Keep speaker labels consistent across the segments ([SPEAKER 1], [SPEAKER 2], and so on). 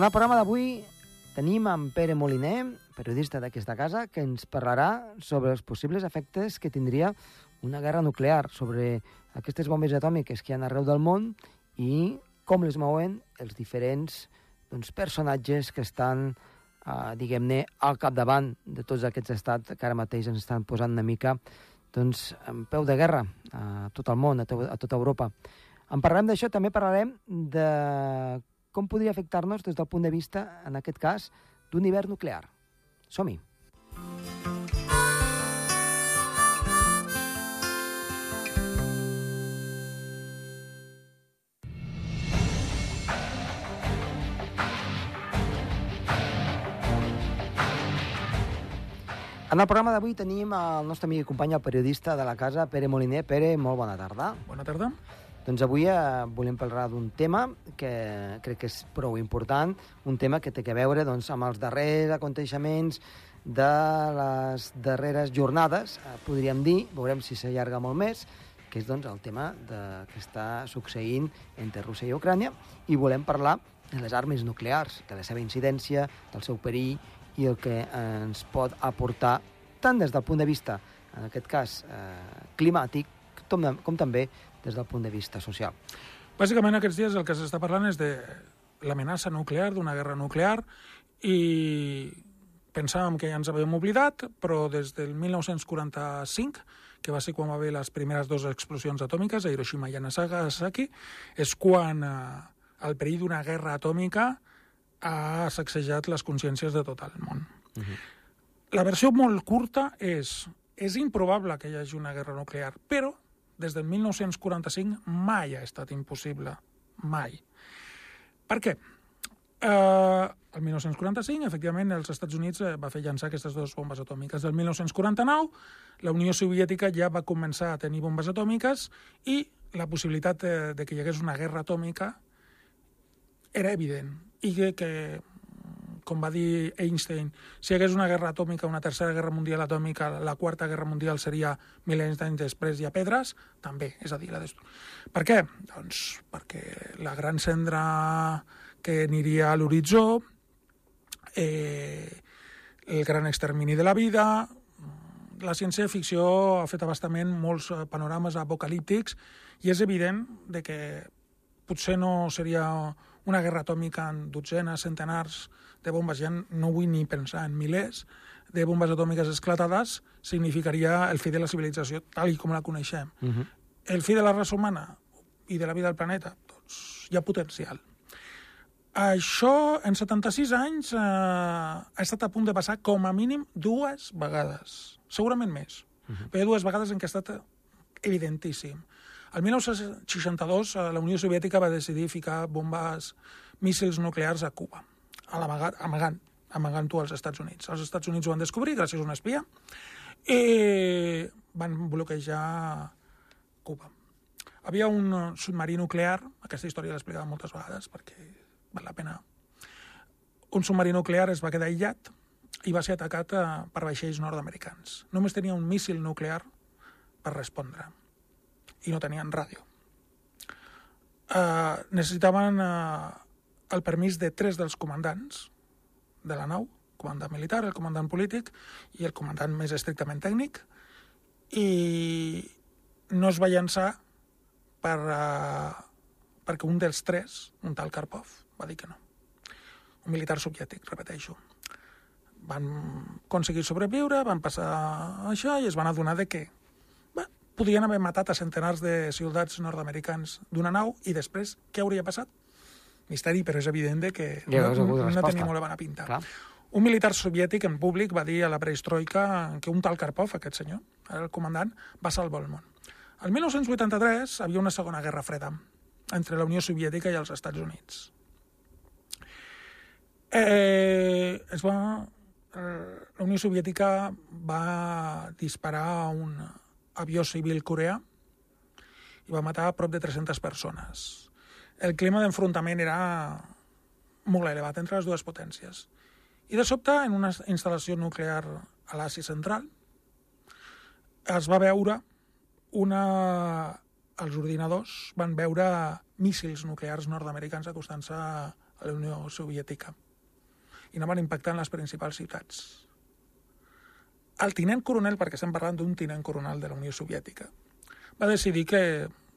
[SPEAKER 1] En el programa d'avui tenim en Pere Moliner, periodista d'aquesta casa, que ens parlarà sobre els possibles efectes que tindria una guerra nuclear, sobre aquestes bombes atòmiques que hi ha arreu del món i com les mouen els diferents doncs, personatges que estan, eh, diguem-ne, al capdavant de tots aquests estats que ara mateix ens estan posant una mica doncs, en peu de guerra a tot el món, a, to a tota Europa. En parlarem d'això, també parlarem de com podria afectar-nos des del punt de vista, en aquest cas, d'un hivern nuclear. Som-hi! En el programa d'avui tenim el nostre amic i company, el periodista de la casa, Pere Moliner. Pere, molt bona tarda.
[SPEAKER 2] Bona tarda.
[SPEAKER 1] Doncs avui eh, volem parlar d'un tema que crec que és prou important, un tema que té a veure doncs, amb els darrers aconteixements de les darreres jornades, eh, podríem dir, veurem si s'allarga molt més, que és doncs, el tema de, que està succeint entre Rússia i Ucrània, i volem parlar de les armes nuclears, de la seva incidència, del seu perill i el que ens pot aportar tant des del punt de vista, en aquest cas, eh, climàtic, com, com també des del punt de vista social.
[SPEAKER 2] Bàsicament aquests dies el que s'està parlant és de l'amenaça nuclear, d'una guerra nuclear, i pensàvem que ja ens havíem oblidat, però des del 1945, que va ser quan va haver les primeres dues explosions atòmiques a Hiroshima i a Nagasaki, és quan eh, el perill d'una guerra atòmica ha sacsejat les consciències de tot el món. Uh -huh. La versió molt curta és és improbable que hi hagi una guerra nuclear, però des del 1945 mai ha estat impossible. Mai. Per què? Eh, el 1945, efectivament, els Estats Units eh, va fer llançar aquestes dues bombes atòmiques. Del 1949, la Unió Soviètica ja va començar a tenir bombes atòmiques i la possibilitat de, de que hi hagués una guerra atòmica era evident i que, que com va dir Einstein, si hi hagués una guerra atòmica, una tercera guerra mundial atòmica, la quarta guerra mundial seria mil·lennis d'anys després i a pedres, també, és a dir, la destru... Per què? Doncs perquè la gran cendra que aniria a l'horitzó, eh, el gran extermini de la vida, la ciència-ficció ha fet abastament molts panorames apocalíptics i és evident de que potser no seria una guerra atòmica en dotzenes, centenars de bombes, ja no vull ni pensar en milers de bombes atòmiques esclatades, significaria el fi de la civilització tal i com la coneixem. Uh -huh. El fi de la raça humana i de la vida del planeta, doncs hi ha potencial. Això, en 76 anys, eh, ha estat a punt de passar com a mínim dues vegades. Segurament més. Uh -huh. Però hi ha dues vegades en què ha estat evidentíssim. El 1962 la Unió Soviètica va decidir ficar bombes, míssils nuclears a Cuba, a l'amagat, amagant, amagant-ho als Estats Units. Els Estats Units ho van descobrir gràcies a una espia i van bloquejar Cuba. Havia un submarí nuclear, aquesta història l'he explicat moltes vegades perquè val la pena. Un submarí nuclear es va quedar aïllat i va ser atacat per vaixells nord-americans. Només tenia un míssil nuclear per respondre i no tenien ràdio. Uh, necessitaven uh, el permís de tres dels comandants de la nau, comandant militar, el comandant polític i el comandant més estrictament tècnic, i no es va llançar per, uh, perquè un dels tres, un tal Karpov, va dir que no. Un militar soviètic, repeteixo. Van aconseguir sobreviure, van passar això i es van adonar de que podien haver matat a centenars de soldats nord-americans d'una nau i després què hauria passat? Misteri, però és evident que
[SPEAKER 1] ja,
[SPEAKER 2] no, no, no tenia molt bona pinta. Clar. Un militar soviètic en públic va dir a la prehistroica que un tal Karpov, aquest senyor, el comandant, va salvar el món. El 1983 havia una segona guerra freda entre la Unió Soviètica i els Estats Units. Eh, es va, eh, la Unió Soviètica va disparar un avió civil coreà i va matar a prop de 300 persones. El clima d'enfrontament era molt elevat entre les dues potències. I de sobte, en una instal·lació nuclear a l'Àsia Central, es va veure una... Els ordinadors van veure míssils nuclears nord-americans acostant-se a la Unió Soviètica i anaven impactant les principals ciutats. El tinent coronel, perquè estem parlant d'un tinent coronel de la Unió Soviètica, va decidir que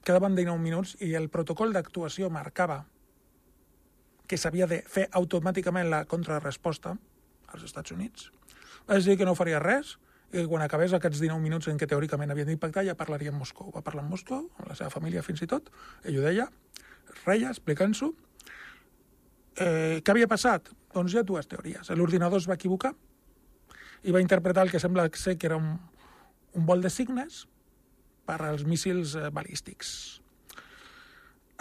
[SPEAKER 2] quedaven 19 minuts i el protocol d'actuació marcava que s'havia de fer automàticament la contrarresposta als Estats Units. Va decidir que no faria res i quan acabés aquests 19 minuts en què teòricament havien d'impactar ja parlaria amb Moscou. Va parlar amb Moscou, amb la seva família fins i tot, ell ho deia, reia, explicant-s'ho. Eh, què havia passat? Doncs hi ha dues teories. L'ordinador es va equivocar i va interpretar el que sembla ser que era un, un vol de signes per als míssils eh, balístics.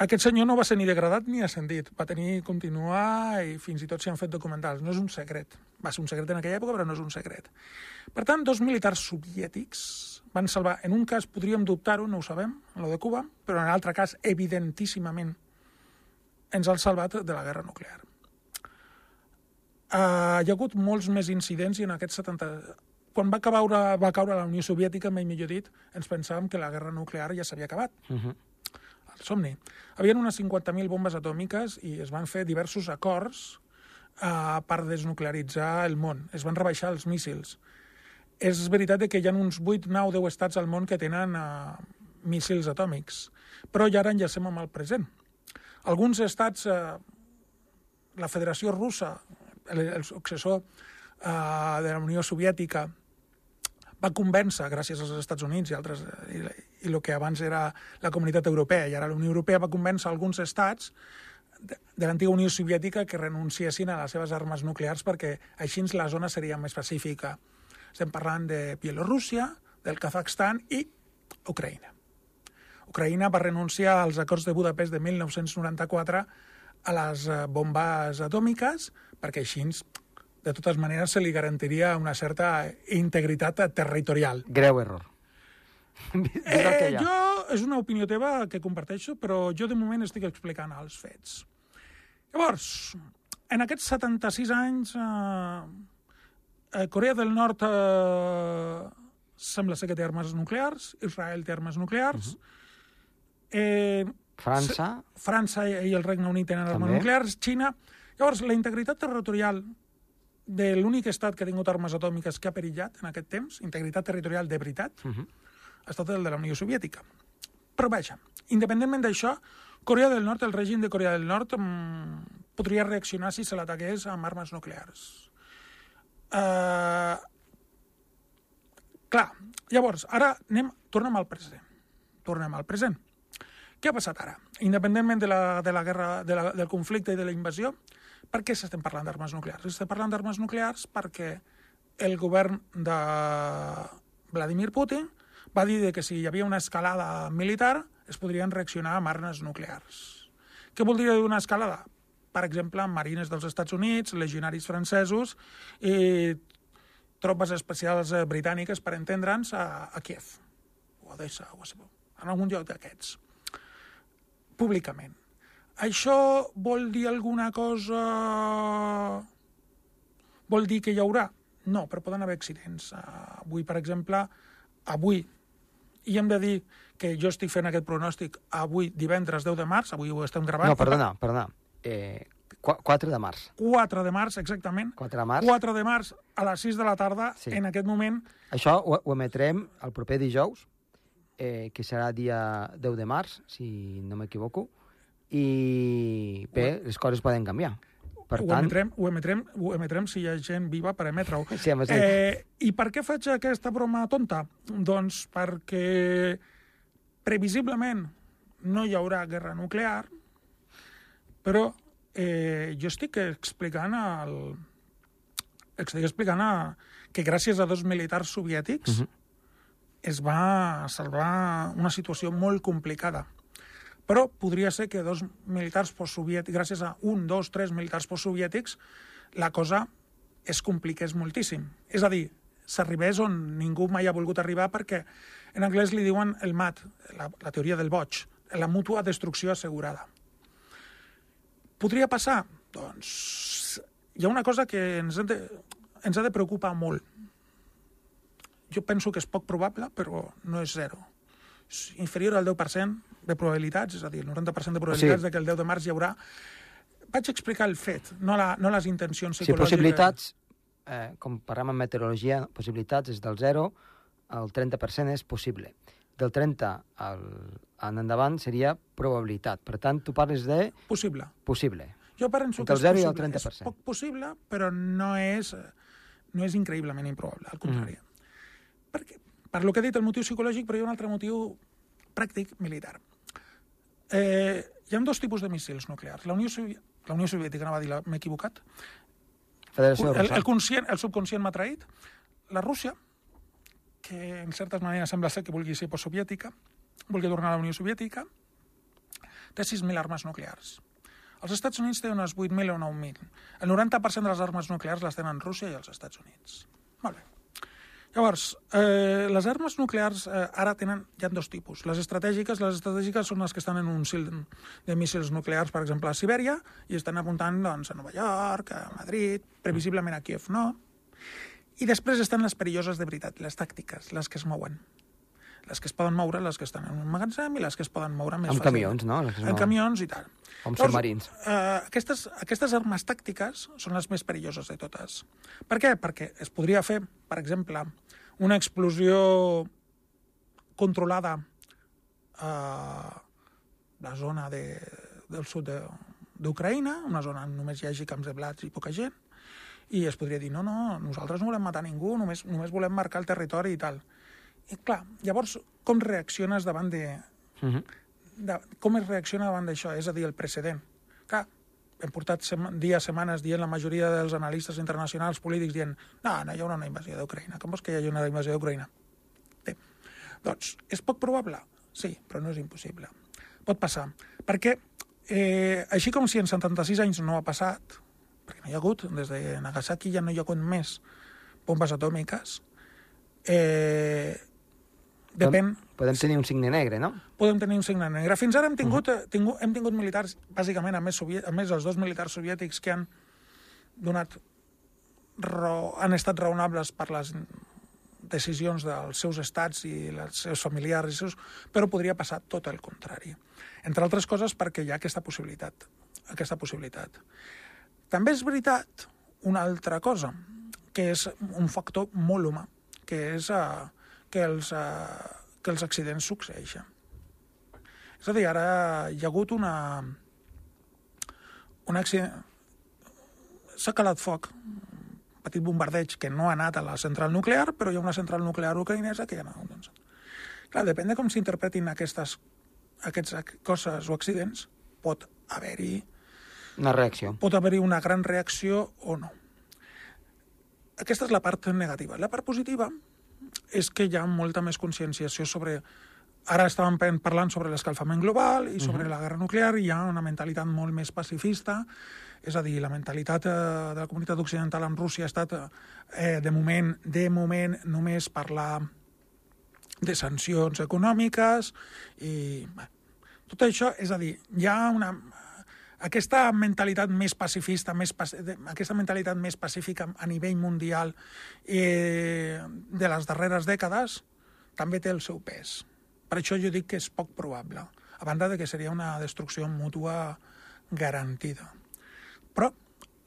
[SPEAKER 2] Aquest senyor no va ser ni degradat ni ascendit. Va tenir continuar i fins i tot s'hi han fet documentals. No és un secret. Va ser un secret en aquella època, però no és un secret. Per tant, dos militars soviètics van salvar. En un cas podríem dubtar-ho, no ho sabem, en lo de Cuba, però en l'altre cas, evidentíssimament, ens han salvat de la guerra nuclear. Uh, hi ha hagut molts més incidents i en aquests 70... Quan va caure, va caure la Unió Soviètica, mai millor dit, ens pensàvem que la guerra nuclear ja s'havia acabat.
[SPEAKER 1] Uh -huh.
[SPEAKER 2] El somni. Havien unes 50.000 bombes atòmiques i es van fer diversos acords uh, per desnuclearitzar el món. Es van rebaixar els míssils. És veritat que hi ha uns 8, 9, 10 estats al món que tenen uh, míssils atòmics, però ja ara enllacem amb el present. Alguns estats, uh, la Federació Russa, el, el successor uh, de la Unió Soviètica, va convèncer, gràcies als Estats Units i altres, i, i el que abans era la comunitat europea, i ara la Unió Europea va convèncer alguns estats de, de l'antiga Unió Soviètica que renunciessin a les seves armes nuclears perquè així la zona seria més pacífica. Estem parlant de Bielorússia, del Kazakhstan i Ucraïna. Ucraïna va renunciar als acords de Budapest de 1994 a les eh, bombes atòmiques perquè així de totes maneres se li garantiria una certa integritat territorial.
[SPEAKER 1] Greu error.
[SPEAKER 2] Eh, jo, és una opinió teva que comparteixo, però jo de moment estic explicant els fets. Llavors, en aquests 76 anys, eh, Corea del Nord eh, sembla ser que té armes nuclears, Israel té armes nuclears, uh -huh. eh,
[SPEAKER 1] França.
[SPEAKER 2] França i el Regne Unit tenen armes nuclears, Xina... Llavors, la integritat territorial de l'únic estat que ha tingut armes atòmiques que ha perillat en aquest temps, integritat territorial de veritat,
[SPEAKER 1] Uh -huh.
[SPEAKER 2] ha estat el de la Unió Soviètica. Però vaja, independentment d'això, Corea del Nord, el règim de Corea del Nord, mm, podria reaccionar si se l'ataqués amb armes nuclears. Uh, clar, llavors, ara anem, tornem al present. Tornem al present. Què ha passat ara? Independentment de la, de la guerra, de la, del conflicte i de la invasió, per què s'estem parlant d'armes nuclears? Estem parlant d'armes nuclears perquè el govern de Vladimir Putin va dir que si hi havia una escalada militar es podrien reaccionar amb armes nuclears. Què vol dir una escalada? Per exemple, marines dels Estats Units, legionaris francesos i tropes especials eh, britàniques, per entendre'ns, a, a Kiev, o a Odessa, o a en algun lloc d'aquests, públicament. Això vol dir alguna cosa... Vol dir que hi haurà? No, però poden haver accidents. Uh, avui, per exemple, avui, i hem de dir que jo estic fent aquest pronòstic avui, divendres 10 de març, avui ho estem gravant.
[SPEAKER 1] No, perdona, perdona. Eh, 4 de març.
[SPEAKER 2] 4 de març, exactament.
[SPEAKER 1] 4 de març.
[SPEAKER 2] 4 de març a les 6 de la tarda,
[SPEAKER 1] Sí.
[SPEAKER 2] en aquest moment,
[SPEAKER 1] Això ho, ho emetrem el proper dijous, eh, que serà dia 10 de març, si no m'equivoco, i bé, les coses poden canviar. Per
[SPEAKER 2] ho,
[SPEAKER 1] tant,
[SPEAKER 2] emetrem, ho, emetrem, ho emetrem si hi ha gent viva per emetre-ho.
[SPEAKER 1] Sí, home, sí.
[SPEAKER 2] Eh, I per què faig aquesta broma tonta? Doncs perquè previsiblement no hi haurà guerra nuclear, però eh, jo estic explicant el, estic explicant a, que gràcies a dos militars soviètics
[SPEAKER 1] Mhm.
[SPEAKER 2] es va salvar una situació molt complicada. Però podria ser que dos militars postsoviètics, gràcies a un, dos, tres militars postsoviètics, la cosa es compliqués moltíssim. És a dir, s'arribés on ningú mai ha volgut arribar perquè en anglès li diuen el MAT, la, la teoria del boig, la mútua destrucció assegurada. Podria passar? Doncs hi ha una cosa que ens, hem de, ens ha de preocupar molt. Jo penso que és poc probable, però no és zero. Inferior al 10% de probabilitats, és a dir, el 90% de probabilitats
[SPEAKER 1] Sí.
[SPEAKER 2] de que el 10 de març hi haurà vaig explicar el fet, no, la, no les intencions
[SPEAKER 1] Si
[SPEAKER 2] psicològiques.
[SPEAKER 1] possibilitats, eh, com parlem en meteorologia, possibilitats és del 0 al 30% és possible. Del 30 al, en endavant seria probabilitat. Per tant, tu parles de
[SPEAKER 2] Possible.
[SPEAKER 1] possible.
[SPEAKER 2] Jo penso
[SPEAKER 1] Entre
[SPEAKER 2] que
[SPEAKER 1] el 0 i
[SPEAKER 2] és
[SPEAKER 1] el
[SPEAKER 2] possible.
[SPEAKER 1] 30%.
[SPEAKER 2] És poc possible, però no és, no és increïblement improbable, al contrari. Mm. Per què? Per lo que he dit, el motiu psicològic, però hi ha un altre motiu pràctic militar. Eh, hi ha dos tipus de míssils nuclears. La Unió, Sovi la Unió Soviètica, no va dir, m'he equivocat.
[SPEAKER 1] Federació
[SPEAKER 2] El, el, conscient, el subconscient m'ha traït. La Rússia, que en certes maneres sembla ser que vulgui ser postsoviètica, vulgui tornar a la Unió Soviètica, té 6.000 armes nuclears. Els Estats Units té unes 8.000 o 9.000. El 90% de les armes nuclears les tenen Rússia i els Estats Units. Molt bé. Llavors, eh, les armes nuclears eh, ara tenen, hi ha dos tipus. Les estratègiques, les estratègiques són les que estan en un sil de míssils nuclears, per exemple, a Sibèria, i estan apuntant doncs, a Nova York, a Madrid, previsiblement a Kiev no. I després estan les perilloses de veritat, les tàctiques, les que es mouen. Les que es poden moure, les que estan en un magatzem i les que es poden moure més
[SPEAKER 1] Amb camions, no? Les que es
[SPEAKER 2] En camions i tal.
[SPEAKER 1] Com
[SPEAKER 2] Llavors,
[SPEAKER 1] submarins.
[SPEAKER 2] Eh, aquestes, aquestes armes tàctiques són les més perilloses de totes. Per què? Perquè es podria fer, per exemple, una explosió controlada a la zona de, del sud de- d'Ucraïna, una zona on només hi hagi camps de blats i poca gent, i es podria dir, no, no, nosaltres no volem matar ningú, només, només volem marcar el territori i tal. I clar, llavors, com reacciones davant de,
[SPEAKER 1] Mhm.
[SPEAKER 2] de, com es reacciona davant d'això, és a dir, el precedent. Clar, hem portat sema, dies, setmanes dient la majoria dels analistes internacionals polítics dient no, no hi haurà una invasió d'Ucraïna. Com vols que hi hagi una invasió d'Ucraïna? Bé, doncs, és poc probable? Sí, però no és impossible. Pot passar. Perquè, eh, així com si en 76 anys no ha passat, perquè no hi ha hagut, des de Nagasaki ja no hi ha hagut més bombes atòmiques, eh, depèn,
[SPEAKER 1] Podem tenir un signe negre, no?
[SPEAKER 2] podem tenir un signe negre. Fins ara hem tingut, uh -huh. tingut, hem tingut militars, bàsicament, a més, soviet, a més els dos militars soviètics que han donat raó, han estat raonables per les decisions dels seus estats i els seus familiars, i seus, però podria passar tot el contrari. Entre altres coses perquè hi ha aquesta possibilitat. Aquesta possibilitat. També és veritat una altra cosa, que és un factor molt humà, que és uh, que, els, uh, que els accidents succeeixen. És a dir, ara hi ha hagut una... un accident... S'ha calat foc, un petit bombardeig que no ha anat a la central nuclear, però hi ha una central nuclear ucraïnesa que hi ha anat. Doncs. Clar, depèn de com s'interpretin aquestes aquestes coses o accidents, pot haver-hi
[SPEAKER 1] Una reacció.
[SPEAKER 2] pot haver-hi una gran reacció o no. Aquesta és la part negativa. La part positiva és que hi ha molta més conscienciació sobre... Ara estàvem parlant sobre l'escalfament global i sobre uh -huh. la guerra nuclear i hi ha una mentalitat molt més pacifista, és a dir, la mentalitat eh, de la comunitat occidental en Rússia ha estat, eh, de moment, de moment només parlar de sancions econòmiques i bé, tot això, és a dir, hi ha una, aquesta mentalitat més pacifista, més, aquesta mentalitat més pacífica a nivell mundial eh, de les darreres dècades també té el seu pes. Per això jo dic que és poc probable, a banda de que seria una destrucció mútua garantida. Però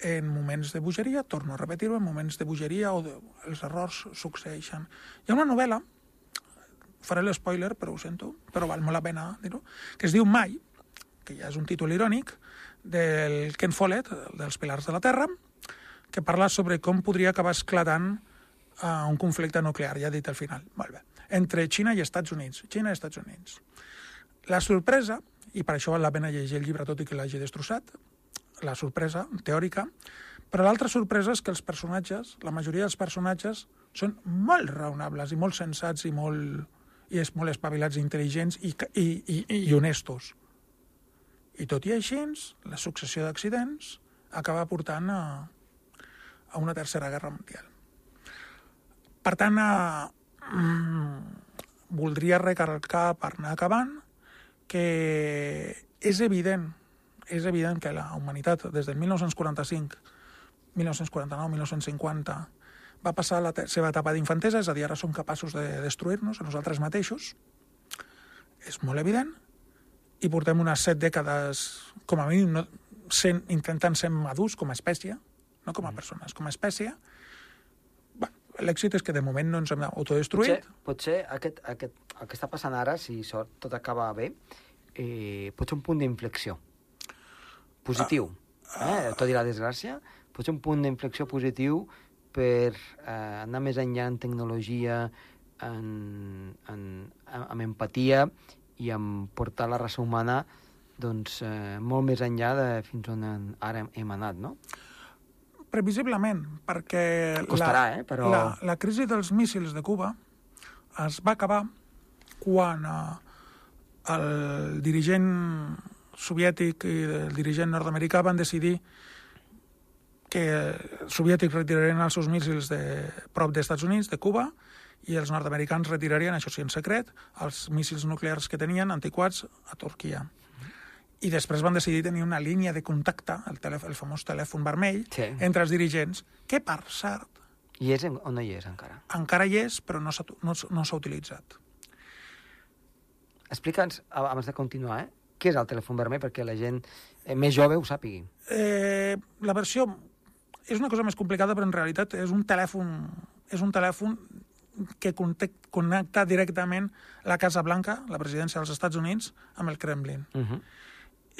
[SPEAKER 2] en moments de bogeria, torno a repetir-ho, en moments de bogeria o de, els errors succeeixen. Hi ha una novel·la, faré l'espoiler, però ho sento, però val molt la pena dir-ho, que es diu Mai, que ja és un títol irònic, del Ken Follett, dels Pilars de la Terra, que parla sobre com podria acabar esclatant uh, un conflicte nuclear, ja dit al final. Molt bé. Entre Xina i Estats Units. Xina i Estats Units. La sorpresa, i per això val la pena llegir el llibre tot i que l'hagi destrossat, la sorpresa teòrica, però l'altra sorpresa és que els personatges, la majoria dels personatges, són molt raonables i molt sensats i molt, i és molt espavilats i intel·ligents i, i, i, i honestos. I tot i així, la successió d'accidents acaba portant a, a una tercera guerra mundial. Per tant, a, mm, voldria recalcar, per anar acabant, que és evident, és evident que la humanitat, des del 1945, 1949, 1950, va passar la seva etapa d'infantesa, és a dir, ara som capaços de destruir-nos a nosaltres mateixos. És molt evident. I portem unes set dècades, com a mínim, no, sent, intentant ser madurs com a espècie, no com a persones, com a espècie. L'èxit és que de moment no ens hem
[SPEAKER 1] Potser,
[SPEAKER 2] autodestruït.
[SPEAKER 1] potser aquest, aquest, el que està passant ara, si sort, tot acaba bé, eh, pot ser un punt d'inflexió positiu. Eh? Tot i la desgràcia, pot ser un punt d'inflexió positiu per eh, anar més enllà en tecnologia, en, en, amb empatia i amb portar la raça humana doncs, eh, molt més enllà de fins on en, ara hem anat, no?
[SPEAKER 2] Previsiblement, perquè...
[SPEAKER 1] Costarà,
[SPEAKER 2] la,
[SPEAKER 1] eh, però-
[SPEAKER 2] La, la crisi dels míssils de Cuba es va acabar quan eh, el dirigent soviètic i el dirigent nord-americà van decidir que els soviètics retirarien els seus míssils de prop dels Estats Units, de Cuba, i els nord-americans retirarien, això sí en secret, els míssils nuclears que tenien antiquats a Turquia. I després van decidir tenir una línia de contacte, el, telèfon, el famós telèfon vermell,
[SPEAKER 1] Sí.
[SPEAKER 2] entre els dirigents, que per cert
[SPEAKER 1] I és o no hi és encara?
[SPEAKER 2] encara hi és, però no s'ha no, no utilitzat.
[SPEAKER 1] Explica'ns, abans de continuar, eh? què és el telèfon vermell perquè la gent eh, més jove ho sàpigui.
[SPEAKER 2] Eh, la versió és una cosa més complicada, però en realitat és un telèfon, és un telèfon que connecta directament la Casa Blanca, la presidència dels Estats Units, amb el Kremlin.
[SPEAKER 1] Uh -huh.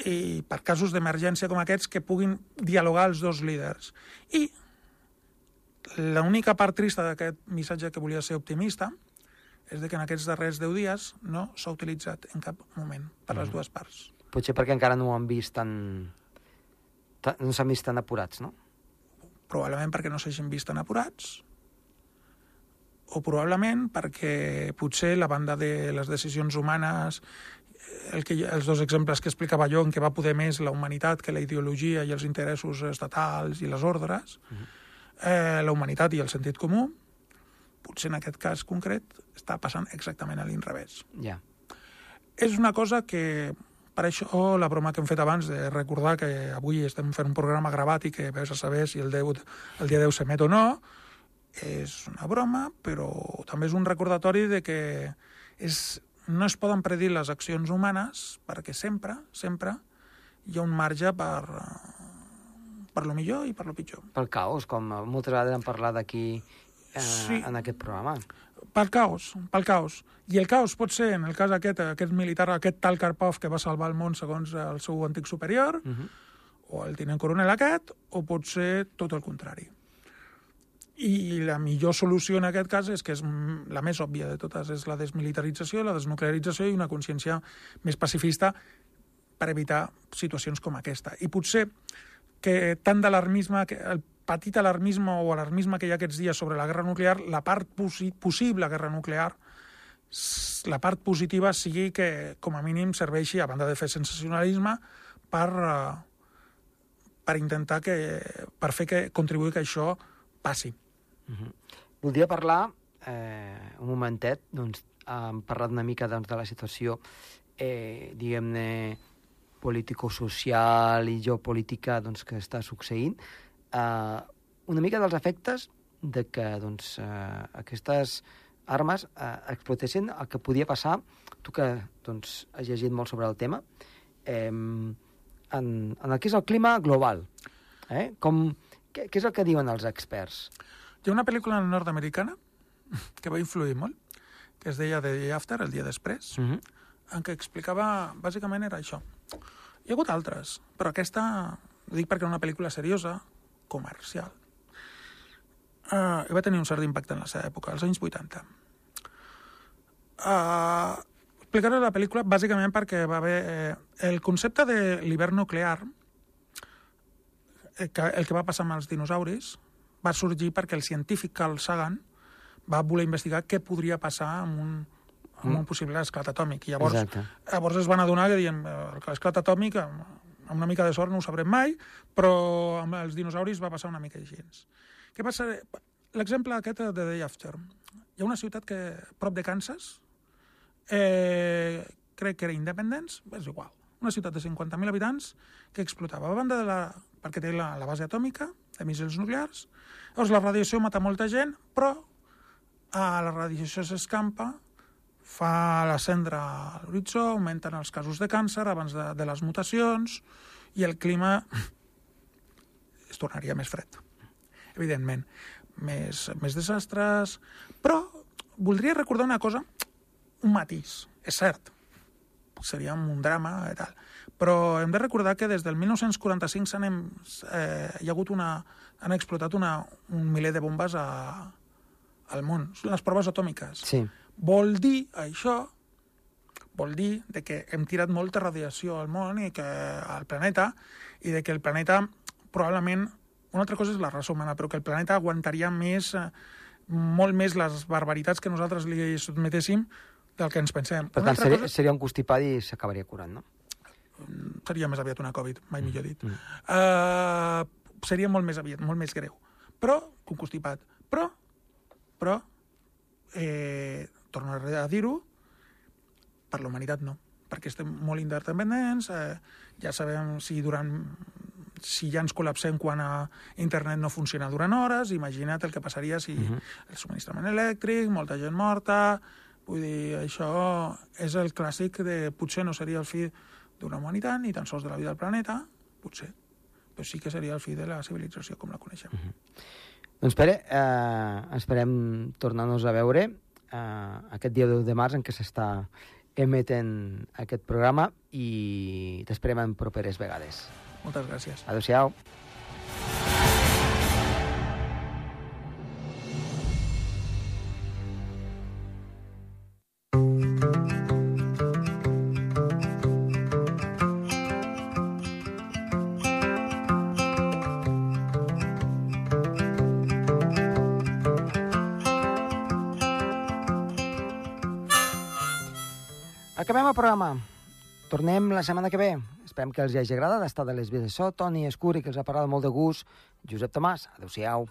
[SPEAKER 2] I per casos d'emergència com aquests que puguin dialogar els dos líders. I l'única part trista d'aquest missatge que volia ser optimista és de que en aquests darrers 10 dies no s'ha utilitzat en cap moment per les dues parts.
[SPEAKER 1] Potser perquè encara no ho han vist tan... tan no s'han vist tan apurats, no?
[SPEAKER 2] probablement perquè no s'hagin vist tan apurats, o probablement perquè potser la banda de les decisions humanes, el que, els dos exemples que explicava jo, en què va poder més la humanitat que la ideologia i els interessos estatals i les ordres, eh, la humanitat i el sentit comú, potser en aquest cas concret està passant exactament a l'inrevés.
[SPEAKER 1] Ja.
[SPEAKER 2] És una cosa que, per això la broma que hem fet abans de recordar que avui estem fent un programa gravat i que vés a saber si el, 10, el dia 10 s'emet o no, és una broma, però també és un recordatori de que és, no es poden predir les accions humanes perquè sempre, sempre hi ha un marge per, per lo millor i per lo pitjor.
[SPEAKER 1] Pel caos, com moltes vegades hem parlat aquí eh,
[SPEAKER 2] Sí.
[SPEAKER 1] en aquest programa.
[SPEAKER 2] Pel caos, pel caos. I el caos pot ser, en el cas aquest, aquest militar, aquest tal Karpov que va salvar el món segons el seu antic superior,
[SPEAKER 1] Uh -huh.
[SPEAKER 2] o el tinent coronel aquest, o pot ser tot el contrari. I la millor solució en aquest cas és que és mm, la més òbvia de totes, és la desmilitarització, la desnuclearització i una consciència més pacifista per evitar situacions com aquesta. I potser que tant d'alarmisme, el petit alarmisme o alarmisme que hi ha aquests dies sobre la guerra nuclear, la part possi possible guerra nuclear, la part positiva sigui que, com a mínim, serveixi, a banda de fer sensacionalisme, per, eh, per intentar que, per fer que contribuir que això passi.
[SPEAKER 1] Voldria parlar eh, un momentet, doncs, hem parlat una mica doncs, de la situació, eh, diguem-ne, político-social i geopolítica doncs, que està succeint, eh, una mica dels efectes de que doncs, eh, aquestes armes eh, explotessin el que podia passar, tu que doncs, has llegit molt sobre el tema, eh, en, en el que és el clima global. Eh? Com, què, què és el que diuen els experts?
[SPEAKER 2] Hi ha una pel·lícula nord-americana que va influir molt, que es deia The Day After, el dia després,
[SPEAKER 1] Mm -hmm.
[SPEAKER 2] en què explicava, bàsicament era això. Hi ha hagut altres, però aquesta, ho dic perquè era una pel·lícula seriosa, comercial, uh, i va tenir un cert impacte en la seva època, als anys 80. Uh, explicaré la pel·lícula bàsicament perquè va haver... Eh, el concepte de l'hivern nuclear, eh, que, el que va passar amb els dinosauris, va sorgir perquè el científic Carl Sagan va voler investigar què podria passar amb un, amb un possible esclat atòmic. I llavors,
[SPEAKER 1] Exacte.
[SPEAKER 2] llavors es van adonar que dient que l'esclat atòmic, amb, amb una mica de sort no ho sabrem mai, però amb els dinosauris va passar una mica així. Què passa? L'exemple aquest de Day After. Hi ha una ciutat que, prop de Kansas, eh, crec que era Independence, és igual, una ciutat de 50.000 habitants que explotava. A banda de la, perquè té la, la base atòmica de míssils nuclears, llavors la radiació mata molta gent, però a la radiació s'escampa, fa la cendra a l'horitzó, augmenten els casos de càncer abans de, de les mutacions, i el clima es tornaria més fred, evidentment. Més, més desastres... Però voldria recordar una cosa, un matís, és cert, seria un drama i tal, però hem de recordar que des del 1945 s'han, eh, hi ha hagut una, han explotat una, un miler de bombes a, al món. Són les proves atòmiques.
[SPEAKER 1] Sí.
[SPEAKER 2] Vol dir això, vol dir de que hem tirat molta radiació al món i que al planeta i de que el planeta probablement una altra cosa és la raça humana, però que el planeta aguantaria més, eh, molt més les barbaritats que nosaltres li sotmetéssim del que ens pensem.
[SPEAKER 1] Per tant, seria,
[SPEAKER 2] cosa-
[SPEAKER 1] seria un constipat i s'acabaria curant, no?
[SPEAKER 2] seria més aviat una Covid, mai millor dit.
[SPEAKER 1] Mm.
[SPEAKER 2] Uh, seria molt més aviat, molt més greu. Però, un constipat. Però, però, eh, torno a dir-ho, per la humanitat no, perquè estem molt interdependents, eh, ja sabem si durant si ja ens col·lapsem quan a internet no funciona durant hores, imagina't el que passaria si
[SPEAKER 1] Mhm.
[SPEAKER 2] el subministrament elèctric, molta gent morta... Vull dir, això és el clàssic de potser no seria el fi d'una humanitat ni tan sols de la vida del planeta, potser, però sí que seria el fi de la civilització com la coneixem.
[SPEAKER 1] Doncs Pere, eh, esperem tornar-nos a veure eh, aquest dia 10 de març en què s'està emetent aquest programa i t'esperem en properes vegades.
[SPEAKER 2] Moltes gràcies.
[SPEAKER 1] Adéu-siau. Setmana que ve. Esperem que els hi hagi agradat estar de les vies de so. Toni Escuri, que els ha parlat molt de gust. Josep Tomàs, adeu-siau.